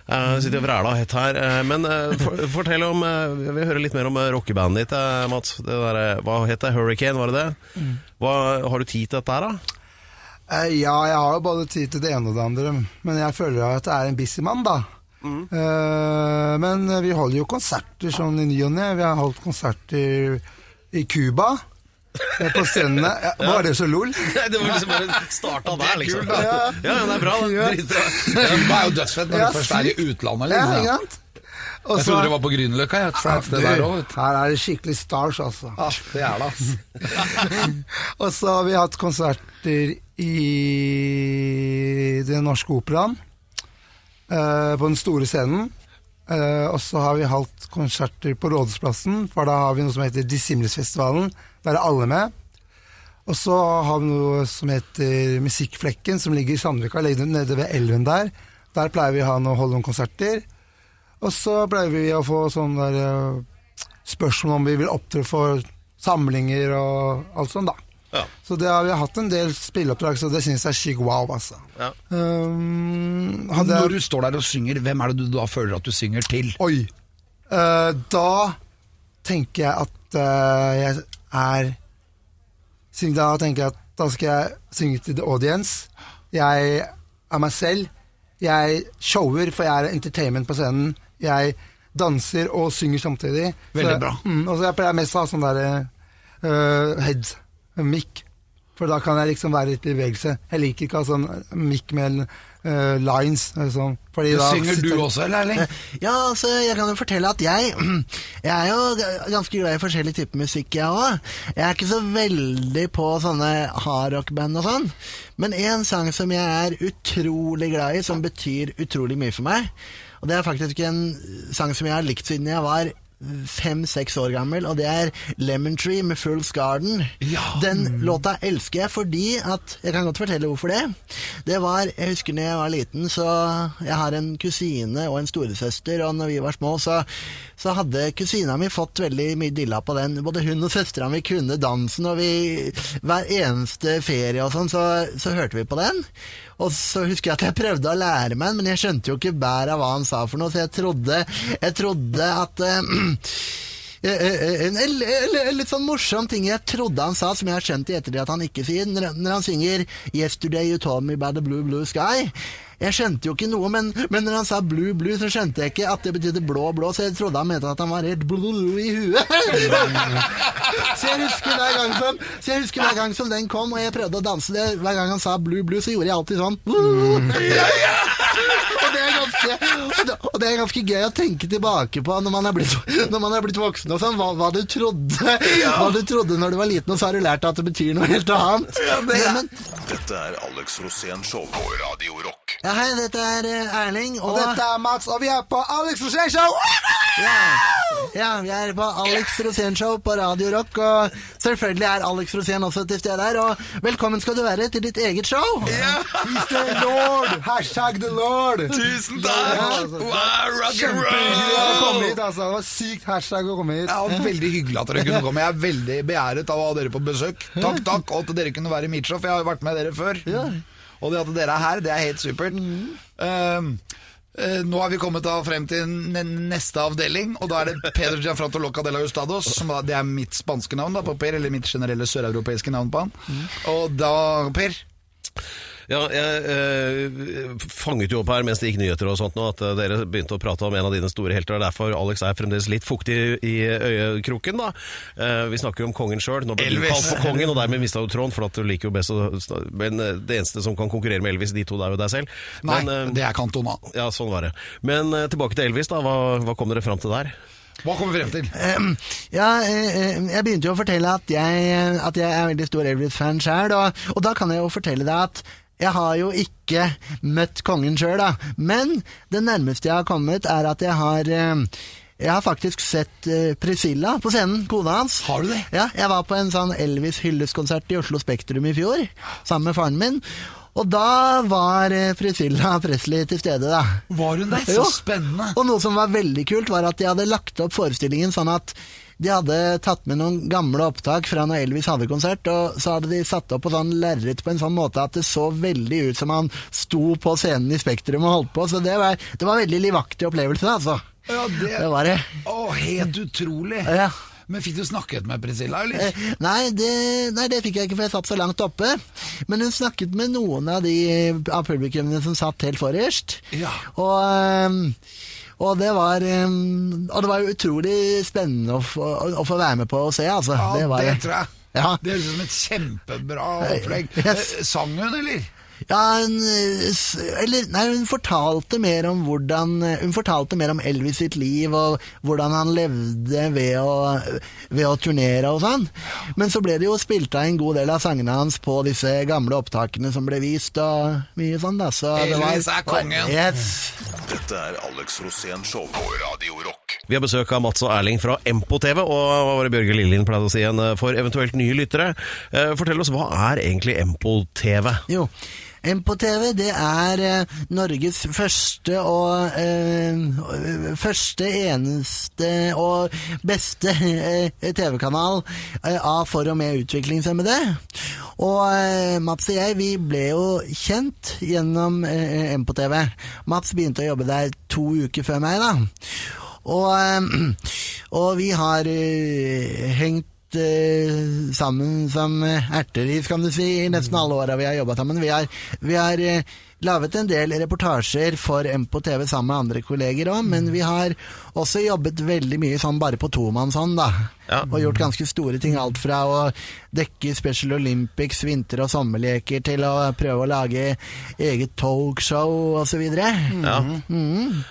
Uh, sitter og vræla hett her. Uh, men uh, for, fortell om Jeg vil høre litt mer om rockebandet ditt, Mats. Det der, hva het det? Hurricane, var det det? Hva, har du tid til dette her, da? Ja, jeg har jo både tid til det ene og det andre, men jeg føler at jeg er en busy mann, da. Eh, men vi holder jo konserter sånn i ny og ne. Vi har holdt konserter i Cuba. Eh, På strendene. ja, Var det så lol? Nei, det var liksom bare starta der, liksom. Kul, Ja, ja, det er bra. da. Ja. Dritbra. Cuba er jo dødsfett når Ja, du først er i utlandet. Ja, Liksom. ikke sant? Jeg så- trodde det var på Grünerløkka. det også, her er det skikkelig stars, altså. Ja, det er det, altså. Og så har vi hatt konserter i Den norske operaen. Uh, på den store scenen. Uh, og så har vi hatt konserter på Rådhusplassen, for da har vi noe som heter Dissimlisfestivalen. Der er alle med. Og så har vi noe som heter Musikkflekken, som ligger i Sandvika, nede ved elven der. Der pleier vi å holde noen konserter. Og så pleier vi å få sånne der, eh, spørsmål om vi vil opptre for samlinger og alt sånt, da. Ja. Så det har vi hatt en del spilleoppdrag, så det syns jeg er sykt wow, altså. Ja. Um, hadde Når du står der og synger, hvem er det du da føler at du synger til? oi. Uh, da tenker jeg at uh, jeg er Da tenker jeg at da skal jeg synge til the audience. Jeg er meg selv. Jeg shower, for jeg er entertainment på scenen. Jeg danser og synger samtidig. Veldig Så- bra. Mm, og så jeg pleier mest å ha sånn derre uh, head, mic. For da kan jeg liksom være litt i bevegelse. Jeg liker ikke å ha sånn mic med eh, lines. Sånn, fordi da Synger du sitter- også, eller Erling? Ja, altså, jeg kan jo fortelle at jeg Jeg er jo ganske glad i forskjellig type musikk, jeg òg. Jeg er ikke så veldig på sånne hardrockband og sånn. Men én sang som jeg er utrolig glad i, som betyr utrolig mye for meg, og det er faktisk en sang som jeg har likt siden jeg var fem-seks år gammel, og det er Lemon Tree med Fool's Garden. Ja. Den låta elsker jeg fordi at Jeg kan godt fortelle hvorfor det. Det var Jeg husker når jeg var liten, så Jeg har en kusine og en storesøster, og når vi var små, så, så hadde kusina mi fått veldig mye dilla på den. Både hun og søstera mi kunne dansen, og vi Hver eneste ferie og sånn, så, så hørte vi på den. Og så husker jeg at jeg prøvde å lære meg den, men jeg skjønte jo ikke bæret av hva han sa for noe, så jeg trodde, jeg trodde at eh, En, en, en, en litt sånn morsom ting jeg trodde han sa, som jeg har skjønt i ettertid at han ikke sier, når han synger 'Yesterday you told me by the blue, blue sky'. Jeg skjønte jo ikke noe, men, men når han sa 'blue, blue', så skjønte jeg ikke at det betydde blå, blå, så jeg trodde han mente at han var helt blue i huet. så, jeg husker hver gang som, så jeg husker hver gang som den kom, og jeg prøvde å danse det, hver gang han sa 'blue, blue', så gjorde jeg alltid sånn. Og det, er ganske, og, det, og det er ganske gøy å tenke tilbake på når man er blitt, når man er blitt voksen og sånn, hva, hva, du trodde, hva du trodde når du var liten, og så har du lært at det betyr noe helt annet. Men, men, Dette er Alex Rosén Show på Radio Rock. Ja, hei, dette er eh, Erling, og, Og dette er Mats, og vi er på Alex Rosén Show! ja, ja, vi er på Alex Rosén Show på Radio Rock, og selvfølgelig er Alex Rosén også til stede her, og velkommen skal du være til ditt eget show. He's the Lord! Hashtag the Lord! Tusen Ja, altså, Wow, rock and roll! hit, altså. Det var sykt hashtag å komme hit. Ja, Veldig hyggelig at dere kunne komme. Jeg er veldig begjæret av å ha dere på besøk. Takk, takk, og at dere kunne være i mitt show, for jeg har jo vært med dere før. Og det at dere er her, det er helt supert. Mm. Uh, nå har vi kommet da frem til neste avdeling, og da er det Pedro Gianfranto Loca de la Ustados. Som da, det er mitt spanske navn da, på Per, eller mitt generelle søreuropeiske navn på han. Og da, Per Ja, jeg eh, fanget jo opp her mens det gikk nyheter og sånt nå, at eh, dere begynte å prate om en av dine store helter. og Derfor Alex er fremdeles litt fuktig i øyekroken. da. Eh, vi snakker jo om kongen sjøl. Nå ble du kalt for kongen, og dermed mista du tråden, for at du liker jo best å Men eh, det eneste som kan konkurrere med Elvis, de to, det er jo deg selv. Nei, Men, eh, det er Cantona. ja, sånn var det. Men eh, tilbake til Elvis, da. Hva, hva kom dere fram til der? Hva kommer vi frem til? Ehm, Ja, eh, jeg begynte jo å fortelle at jeg, at jeg er veldig stor Elvis-fan sjøl, og, og da kan jeg jo fortelle deg at jeg har jo ikke møtt kongen sjøl, da. Men det nærmeste jeg har kommet, er at jeg har eh, jeg har faktisk sett eh, Priscilla på scenen, kona hans. Har du det? Ja, jeg var på en sånn Elvis-hyllestkonsert i Oslo Spektrum i fjor, sammen med faren min. Og da var eh, Priscilla Presley til stede, da. Var hun der? Så spennende. Og noe som var veldig kult, var at de hadde lagt opp forestillingen sånn at de hadde tatt med noen gamle opptak fra når Elvis hadde konsert, og så hadde de satt opp på sånn lerret på en sånn måte at det så veldig ut som han sto på scenen i Spektrum og holdt på. Så det var, det var veldig livaktig opplevelse, altså. Ja, det, Det var det. Å, helt utrolig. Ja. Men fikk du snakket med Priscilla, eller? Eh, Nei det, nei, det fikk jeg ikke, for jeg satt så langt oppe. Men hun snakket med noen av de av publikummene som satt helt forrest. Ja. Og, ehm, og, det var, og det var utrolig spennende å få, å få være med på å se, altså. Ja, det, var, tror jeg. Ja. Det høres ut som et kjempebra opplegg. Yes. Eh, Sang hun, eller? Ja, hun, eh, eller, nei, hun fortalte mer om hvordan Hun fortalte mer om Elvis sitt liv, og hvordan han levde ved å, ved å turnere og sånn. Men så ble det jo spilt av en god del av sangene hans på disse gamle opptakene som ble vist, og mye sånn, da. Så det var, Elvis er kongen. Yes. Dette er Alex Rosén Show på Radio Rock. Vi har besøk av Mats og Erling fra Empo TV, og hva var det Bjørge Lillelien pleide å si igjen eh, for eventuelt nye lyttere? Eh, Fortell oss, hva er egentlig Empo TV? Jo. MPO-TV det er eh, Norges første og eh, første, eneste og beste eh, TV-kanal eh, av for og med utviklingshemmede. Og eh, Mats og jeg vi ble jo kjent gjennom eh, MPO-TV. Mats begynte å jobbe der to uker før meg, da. Og, og vi har eh, hengt eh, sammen som erteris, kan du si, i nesten alle åra vi har jobba sammen. Vi har, vi har laget en del reportasjer for MPO TV sammen med andre kolleger òg, men vi har også jobbet veldig mye sånn bare på tomannshånd, da. Ja. Og gjort ganske store ting. Alt fra å dekke Special Olympics, vinter- og sommerleker, til å prøve å lage eget talkshow osv. Ja.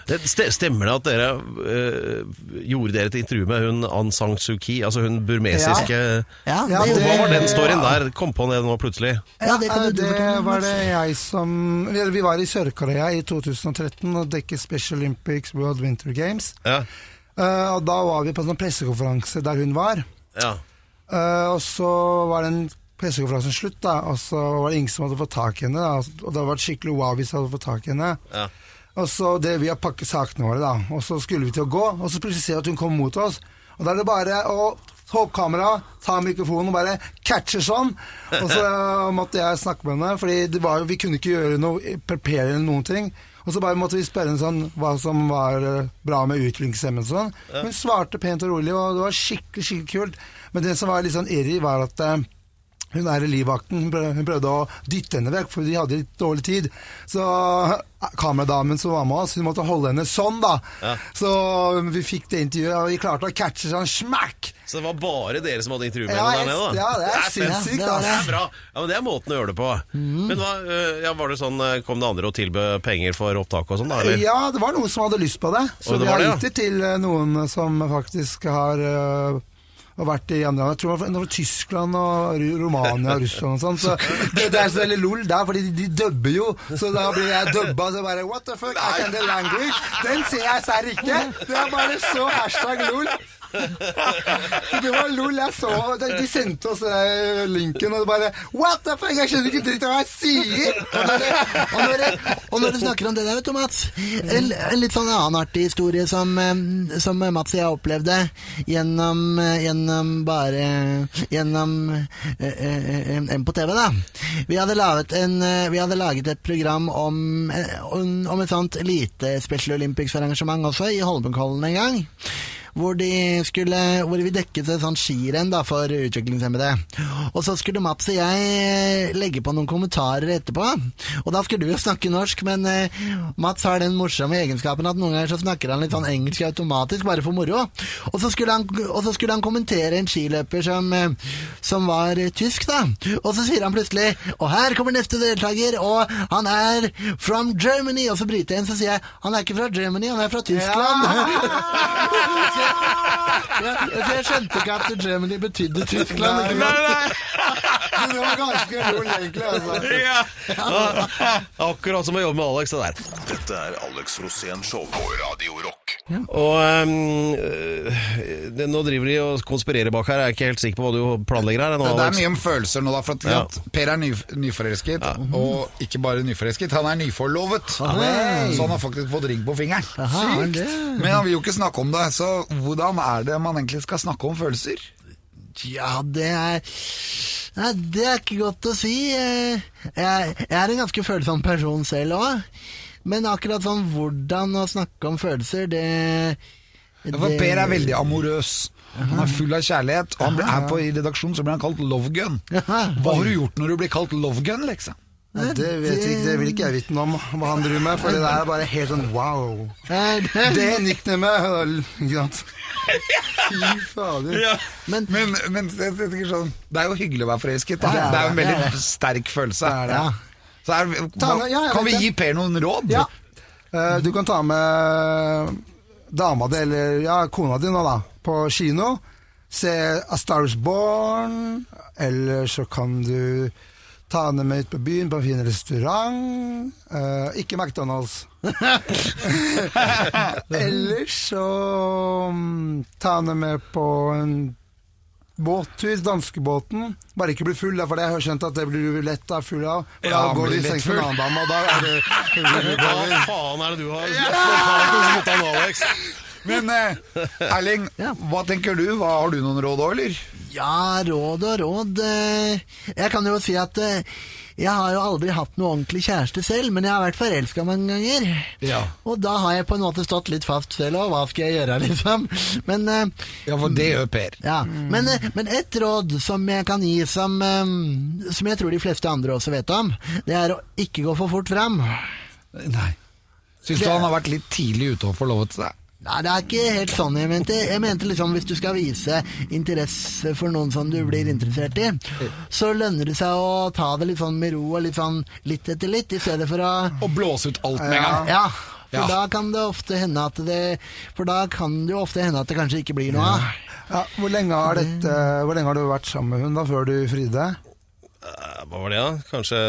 Det st- Stemmer det at dere øh, gjorde dere et intervju med hun Aung San Suu Kyi, altså hun burmesiske Ja, Ja, det det- Hva var den storyen der? Kom på det nå plutselig. Ja, det kan det var det jeg som Vi var i Sør-Korea i 2013 og dekket Special Olympics World Winter Games. Ja. Uh, og da var vi på en sånn pressekonferanse der hun var. ja. Uh, og så var den pressekonferansen slutt, da, og så var det ingen som hadde fått tak i henne. Da, og det hadde vært skikkelig wow hvis de hadde fått tak i henne. Ja. Og så det Vi har pakket sakene våre, da, og så skulle vi til å gå, og så plutselig ser vi at hun kommer mot oss. Og da er det bare å ta opp kameraet, ta mikrofonen og bare catche sånn. Og så måtte jeg snakke med henne, Fordi det var, jo- vi kunne ikke gjøre noe, prepare eller noen ting. Og så bare måtte vi spørre henne sånn, hva som var eh, bra med utviklingshemmede og sånn. Hun svarte pent og rolig, og det var skikkelig skikkelig kult. Men det som var litt sånn irri, var at hun hun i livvakten hun prøvde, å dytte henne vekk, for de hadde litt dårlig tid. Så eh, kameradamen som var med oss, hun måtte holde henne sånn, da. Så vi fikk det intervjuet, og vi klarte å catche sånn smakk! Så det var bare dere som hadde intervju med Ja, henne der nede? da? ja, det er sinnssykt, det Det er bra. Ja, men Det er måten å gjøre det på. Mm. Men hva, øh, ja, var det sånn, øh, Kom det andre og tilbød penger for opptak og sånn? da, eller? Ja, det var noen som hadde lyst på det. Så det vi har har det, ja. til eh, noen som faktisk har og vært i andre land. Jeg tror det var- Tyskland og Romania og Russland og sånn. Så det, det er så veldig lol der, fordi de, de dubber jo. Så da blir jeg dubba, så bare What the fuck, I can the language? Den ser jeg serr ikke! Det er bare så hashtag lol. Det var lol jeg så. De, sendte oss eh, linken, og det bare What the fuck, jeg skjønner ikke dritt av hva jeg sier! Og når, og, og når du snakker om det der, vet du, Mats En, en litt sånn annen artig historie som, eh, som Mats og jeg opplevde gjennom, eh, gjennom bare Gjennom en på TV, da. Vi hadde, laget en, vi hadde laget et program om, om, om et sånt lite Special Olympics-arrangement også, i Holmenkollen en gang. Hvor, de skulle, hvor vi dekket et sånt skirenn for utviklingshemmede. Og så skulle Mats og jeg eh, legge på noen kommentarer etterpå. Og da skulle du jo snakke norsk, men eh, Mats har den morsomme egenskapen at noen ganger så snakker han litt sånn engelsk automatisk, bare for moro. Og så skulle han, og så skulle han kommentere en skiløper som, eh, som var tysk, da. Og så sier han plutselig Og her kommer neste deltaker, og han er from Germany. Og så bryter jeg inn, så sier jeg han er ikke fra Germany, han er fra Tyskland. så, jeg, jeg skjønte ikke at Germany betydde Tyskland. Ikke nei. Det var ganske lol, egentlig. Altså. Ja. Akkurat som å jobbe med Alex, det der. Dette er Alex Rosén Show på Radio Rock. Og ehm, øh, det, Nå driver de og konspirerer bak her. Jeg er ikke helt sikker på hva du planlegger her. Nå, Det er mye om følelser nå, da. For at, Ja. at Per er ny, nyforelsket, og ikke bare nyforelsket, han er nyforlovet. Så han har faktisk fått ring på fingeren. Aha, det- Men han vil jo ikke snakke om det, så hvordan er det man egentlig skal snakke om følelser? Ja, det er Nei, det er ikke godt å si. Eh, Jeg, jeg er en ganske følsom person selv òg. Men akkurat sånn hvordan å snakke om følelser, det, Ja, For Per er veldig amorøs. Han er full av kjærlighet, og han ble, her på i redaksjonen så blir han kalt Love Gun. Hva har du gjort når du blir kalt Love Gun, liksom? Ja, det vet vi ikke, det vil ikke jeg vite noe om hva han driver med, for det der er bare helt sånn wow. Det- Det nicknamet, ikke sant? Fy fader. Men Men, men jeg tenker sånn, det er jo hyggelig å være forelsket. Da. Det er jo en veldig sterk følelse. det. Så er, hva, ja, kan vi gi Per noen råd? Ja. Eh, Du kan ta med dama di, eller ja, kona di nå, da, på kino. Se A Star Is Born. Eller så kan du ta henne med ut på byen på en fin restaurant. Uh, ikke McDonald's. eller så um, ta henne med på en båttur, danskebåten. Bare ikke bli full, for det har skjønt at det blir du lett da, full av. Og Ja, da går du i seng med en annen dame, og da er det Hva faen er det du har spontant mot han Alex? Men eh, Erling, Ja. hva tenker du? Hva, har du noen råd òg, eller? ja, råd og råd eh, Jeg kan jo si at eh, jeg har jo aldri hatt noe ordentlig kjæreste selv, men jeg har vært forelska mange ganger. Ja. Og da har jeg på en måte stått litt fast selv òg. Hva skal jeg gjøre, liksom? Men eh, Ja, for det gjør Per. Ja, men, eh, men et råd som jeg kan gi, som, eh, som jeg tror de fleste andre også vet om, det er å ikke gå for fort fram. Nei. Syns du Det- han har vært litt tidlig ute og forlovet seg? Nei, det er ikke helt sånn jeg mente. Jeg mente liksom hvis du skal vise interesse for noen som du blir interessert i, så lønner det seg å ta det litt sånn med ro og litt sånn litt etter litt, i stedet for å Og blåse ut alt med en gang. Ja, for Ja. da kan det ofte hende at det For da kan det jo ofte hende at det kanskje ikke blir noe av. Ja, hvor, lenge har dette, hvor lenge har du vært sammen med hun da, før du fridde? Eh, Hva var det, da? Kanskje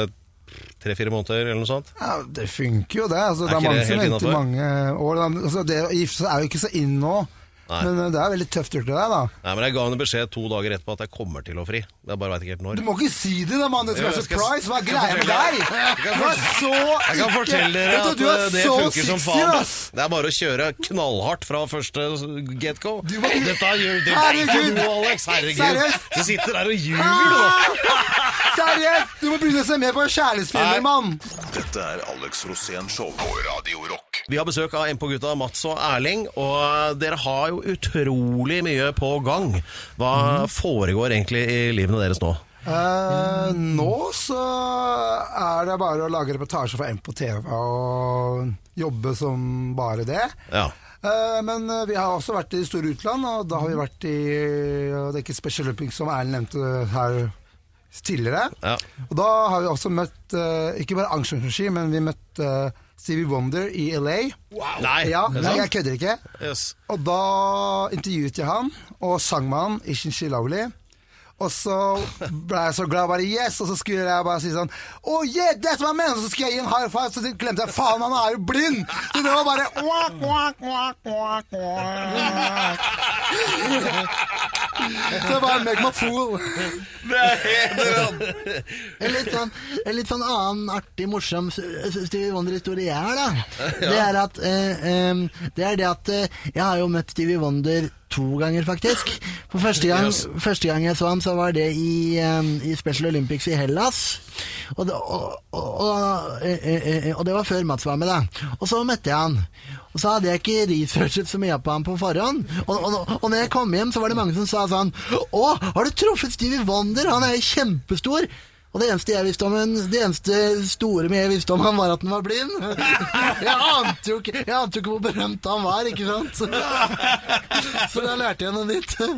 tre-fire måneder, eller noe sånt? Ja, Det funker jo, det. Altså, det er mange det som venter mange år. Altså, det å gifte seg er jo ikke så inn nå, Nei. men eh, det er veldig tøft gjort av deg, da. Nei, men Jeg ga henne beskjed to dager etterpå at jeg kommer til å fri. Jeg bare veit ikke helt når. Du må ikke si det, da, mann! Det skal være surprise! Hva er greia med deg? Du er så ikke Jeg kan fortelle dere Vet at du er eh, det funker som faen. Det er bare å kjøre knallhardt fra første get go. Du må- Dette gjør Herregud. vet du. Herregud. Seriøst? Du sitter der og ljuger, du. Seriøst! Du må begynne å se mer på kjærlighetsfilmer, mann! Dette er Alex Rosén Show på Radio Rock. Vi har besøk av MP-gutta Mats og Erling, og dere har jo utrolig mye på gang. Hva mm. foregår egentlig i livene deres nå? Eh, nå så er det bare å lage reportasje for MP på TV og jobbe som bare det. Ja. Eh, men eh, vi har også vært i store utland, og da har vi vært i Det er ikke Special Olympics som Erlend nevnte her tidligere. Ja. Og da har vi også møtt uh, ikke bare arrangementsregi, men vi møtte uh, Stevie Wonder i LA. Nei, Ja, nei, jeg kødder ikke. Yes. Og da intervjuet jeg han, og sang med han, Ishin Shilavli. Og så ble jeg så glad, bare yes, og så skulle jeg bare si sånn Oh yeah, that's my man! Og så skulle jeg gi en high five, så glemte jeg faen, han er jo blind! Så det var bare Så jeg bare make my fool. En litt sånn, en litt sånn annen artig, morsom Stevie Wonder-historie jeg har, da. Det er at eh, eh, Det er det at eh, jeg har jo møtt Stevie Wonder to ganger, faktisk. For første gang, første gang jeg så ham, så var det i, um, i Special Olympics i Hellas. Og det, og, og, og, eh, eh, eh, og det var før Mats var med, da. Og så møtte jeg han. Og så hadde jeg ikke researchet så mye på ham på forhånd. Og når jeg kom hjem, så var det mange som sa sånn Å, har du truffet Stevie Wonder? Han er jo kjempestor. Og det eneste jeg visste om en, det eneste store med jeg visste om han, var at han var blind. Jeg ante jo ikke, jeg ante jo ikke hvor berømt han var, ikke sant? Så, da lærte jeg noe nytt. Sånn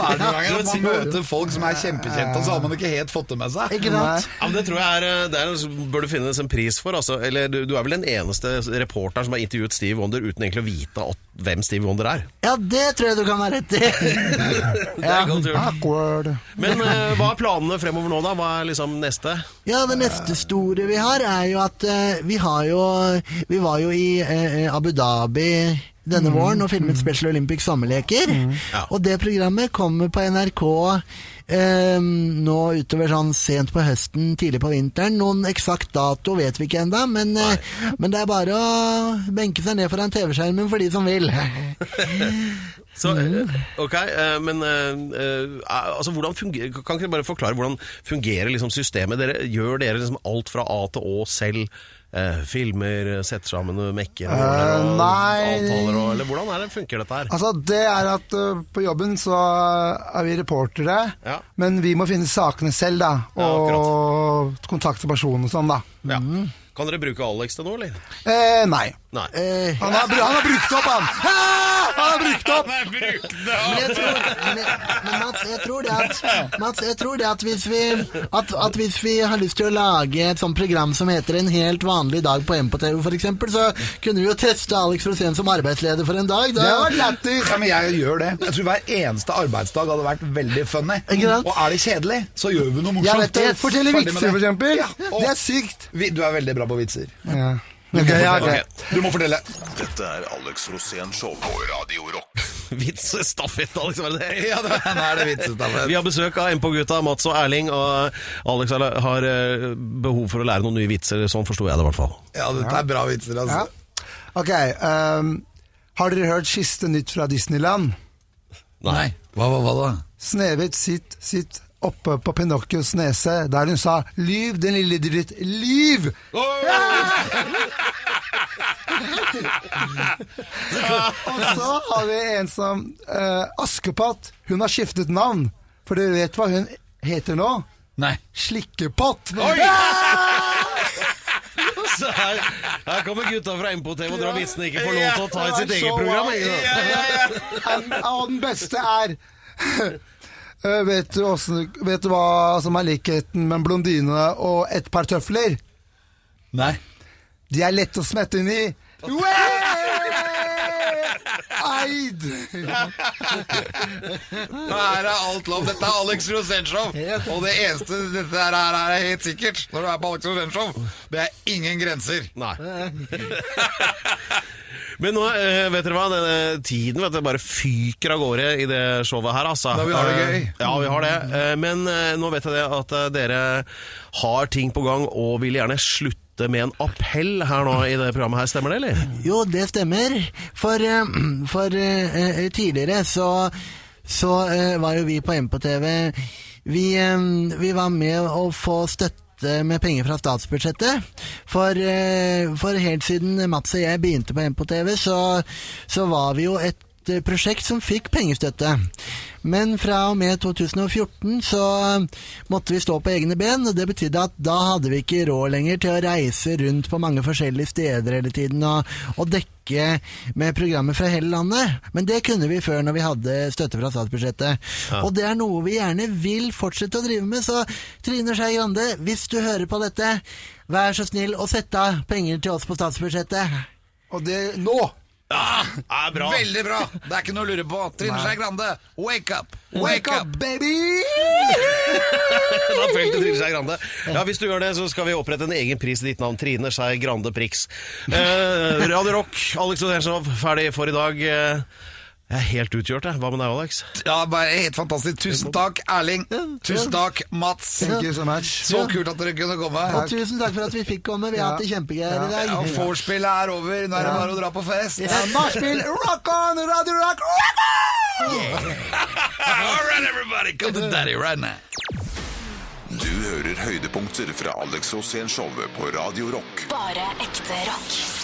er det noen ganger. Man møter folk som er kjempekjente, og så har man ikke helt fått det med seg. Ikke sant? Ja, men det tror jeg er, eh, det er, bør du finnes en pris for. Altså. Eller du, du er vel den eneste reporteren som har intervjuet Steve Wonder uten egentlig å vite at, hvem Steve Wonder er. Ja, det tror jeg du kan ha rett i. Det er godt gjort. Men eh, hva er planene fremover nå, da? Hva er liksom neste? Ja, det neste store vi har, er jo at eh, vi har jo Vi var jo i eh, Abu Dhabi denne våren og filmet Special Olympics sommerleker. Ja. Og det programmet kommer på NRK eh, nå utover sånn sent på høsten, tidlig på vinteren. Noen eksakt dato vet vi ikke ennå, men, eh, men det er bare å benke seg ned foran TV-skjermen for de som vil. Så, eh, ok, eh, men eh, altså, hvordan fungerer, Kan ikke dere bare forklare hvordan fungerer liksom systemet? Dere, gjør dere liksom alt fra A til Å selv? Eh, filmer, setter sammen mekker og, Eh, og avtaler og Eller hvordan det, funker dette her? Altså, det er at uh, på jobben så er vi reportere, Ja. men vi må finne sakene selv, da. Ja, Og kontakte personen og sånn, da. Ja. Kan dere bruke Alex til noe, eller? Eh, nei. Nei. Eh, Han har, han har brukt opp, han! Ah, han har brukt opp! Men jeg tror, men, men Mats, jeg tror det at, Mats, jeg tror det at hvis, vi, at, at hvis vi har lyst til å lage et sånt program som heter En helt vanlig dag på MPTV f.eks., så kunne vi jo teste Alex Rosén som arbeidsleder for en dag. Det Da. var lættis! Ja, men jeg gjør det. Jeg tror hver eneste arbeidsdag hadde vært veldig funny. Ikke sant? Og er det kjedelig, så gjør vi noe morsomt. Jeg vet det. Fortelle vitser, f.eks. for eksempel. Ja, og- Det er sykt. Vi, du er veldig bra på vitser. Ja. Ok, ja, ok. Ok. Du må fortelle. Dette er Alex Rosén Show på Radio Rock. Vitsestafett, Alex. Var det det? Ja, det, er det vitsestafett. Vi har besøk av MPO-gutta Mats og Erling, og Alex har- har eh, behov for å lære noen nye vitser. Sånn forsto jeg det i hvert fall. Ja, dette er bra vitser, altså. Ja. Ok, um, har dere hørt siste nytt fra Disneyland? Nei. Hva, hva, hva da? Snehvit sitt, sitt oppe på Pinocchios nese, der hun sa 'Lyv, den lille dritt, lyv!' Og så har vi en som uh, Askepott. Hun har skiftet navn. For dere vet hva hun heter nå? Nei. Slikkepott. Så her, her kommer gutta fra MPO-TV og drar vitsene ikke får lov til å ta i sitt eget program. Ja, ja, En- Og den beste er Eh, vet, du også, vet du hva som er likheten med en blondine og et par tøfler? Nei. De er lette å smette inn i. Eid! Nå er det alt lov. Dette er Alex Rosenshov. Og det eneste dette her er, er helt sikkert når du er på Alex Rosenshov, det er ingen grenser. Nei. Men nå, eh, vet dere hva, denne tiden vet dere, bare fyker av gårde i det showet her, altså. Ja, vi har det gøy. Eh, Ja, vi har det. Eh, Men nå vet jeg det at dere har ting på gang og vil gjerne slutte med en appell her nå i det programmet her, stemmer det, eller? Jo, det stemmer. For, for tidligere så, så var jo vi på MPTV vi, vi var med å få støtte med penger fra statsbudsjettet. For, eh, for helt siden Mats og jeg begynte på MPTV, så, så var vi jo et eh, prosjekt som fikk pengestøtte. Men fra og med 2014 så måtte vi stå på egne ben, og det betydde at da hadde vi ikke råd lenger til å reise rundt på mange forskjellige steder hele tiden og, og dekke med programmer fra hele landet. Men det kunne vi før når vi hadde støtte fra statsbudsjettet. Og det er noe vi gjerne vil fortsette å drive med, så Trine Skei Grande, hvis du hører på dette, vær så snill å sette av penger til oss på statsbudsjettet. Og det nå! Ja, er bra. Veldig bra! Det er ikke noe å lure på. Trine Skei Grande, wake up! Wake up, baby! Da felte Trine Skei Grande. Ja, Hvis du gjør det, så skal vi opprette en egen pris i ditt navn. Trine Skei Grande Prix. Eh, Radio Rock, Alex Odenshov, ferdig for i dag. Eh, Jeg er helt utgjort, jeg. Hva med deg, Alex? Ja, bare helt fantastisk. Tusen takk, Erling. Tusen takk, Mats. Thank you so much. Så kult at dere kunne komme. Og tusen takk for at vi fikk komme. Vi har hatt det kjempegøy i dag. Ja, Vorspielet er over. Nå er det bare å dra på fest. Ja, Nachspiel, rock on, Radio Rock, rock on! All right, everybody, come to daddy right now. Du hører høydepunkter fra Alex Rosén-showet på Radio Rock. Bare ekte rock.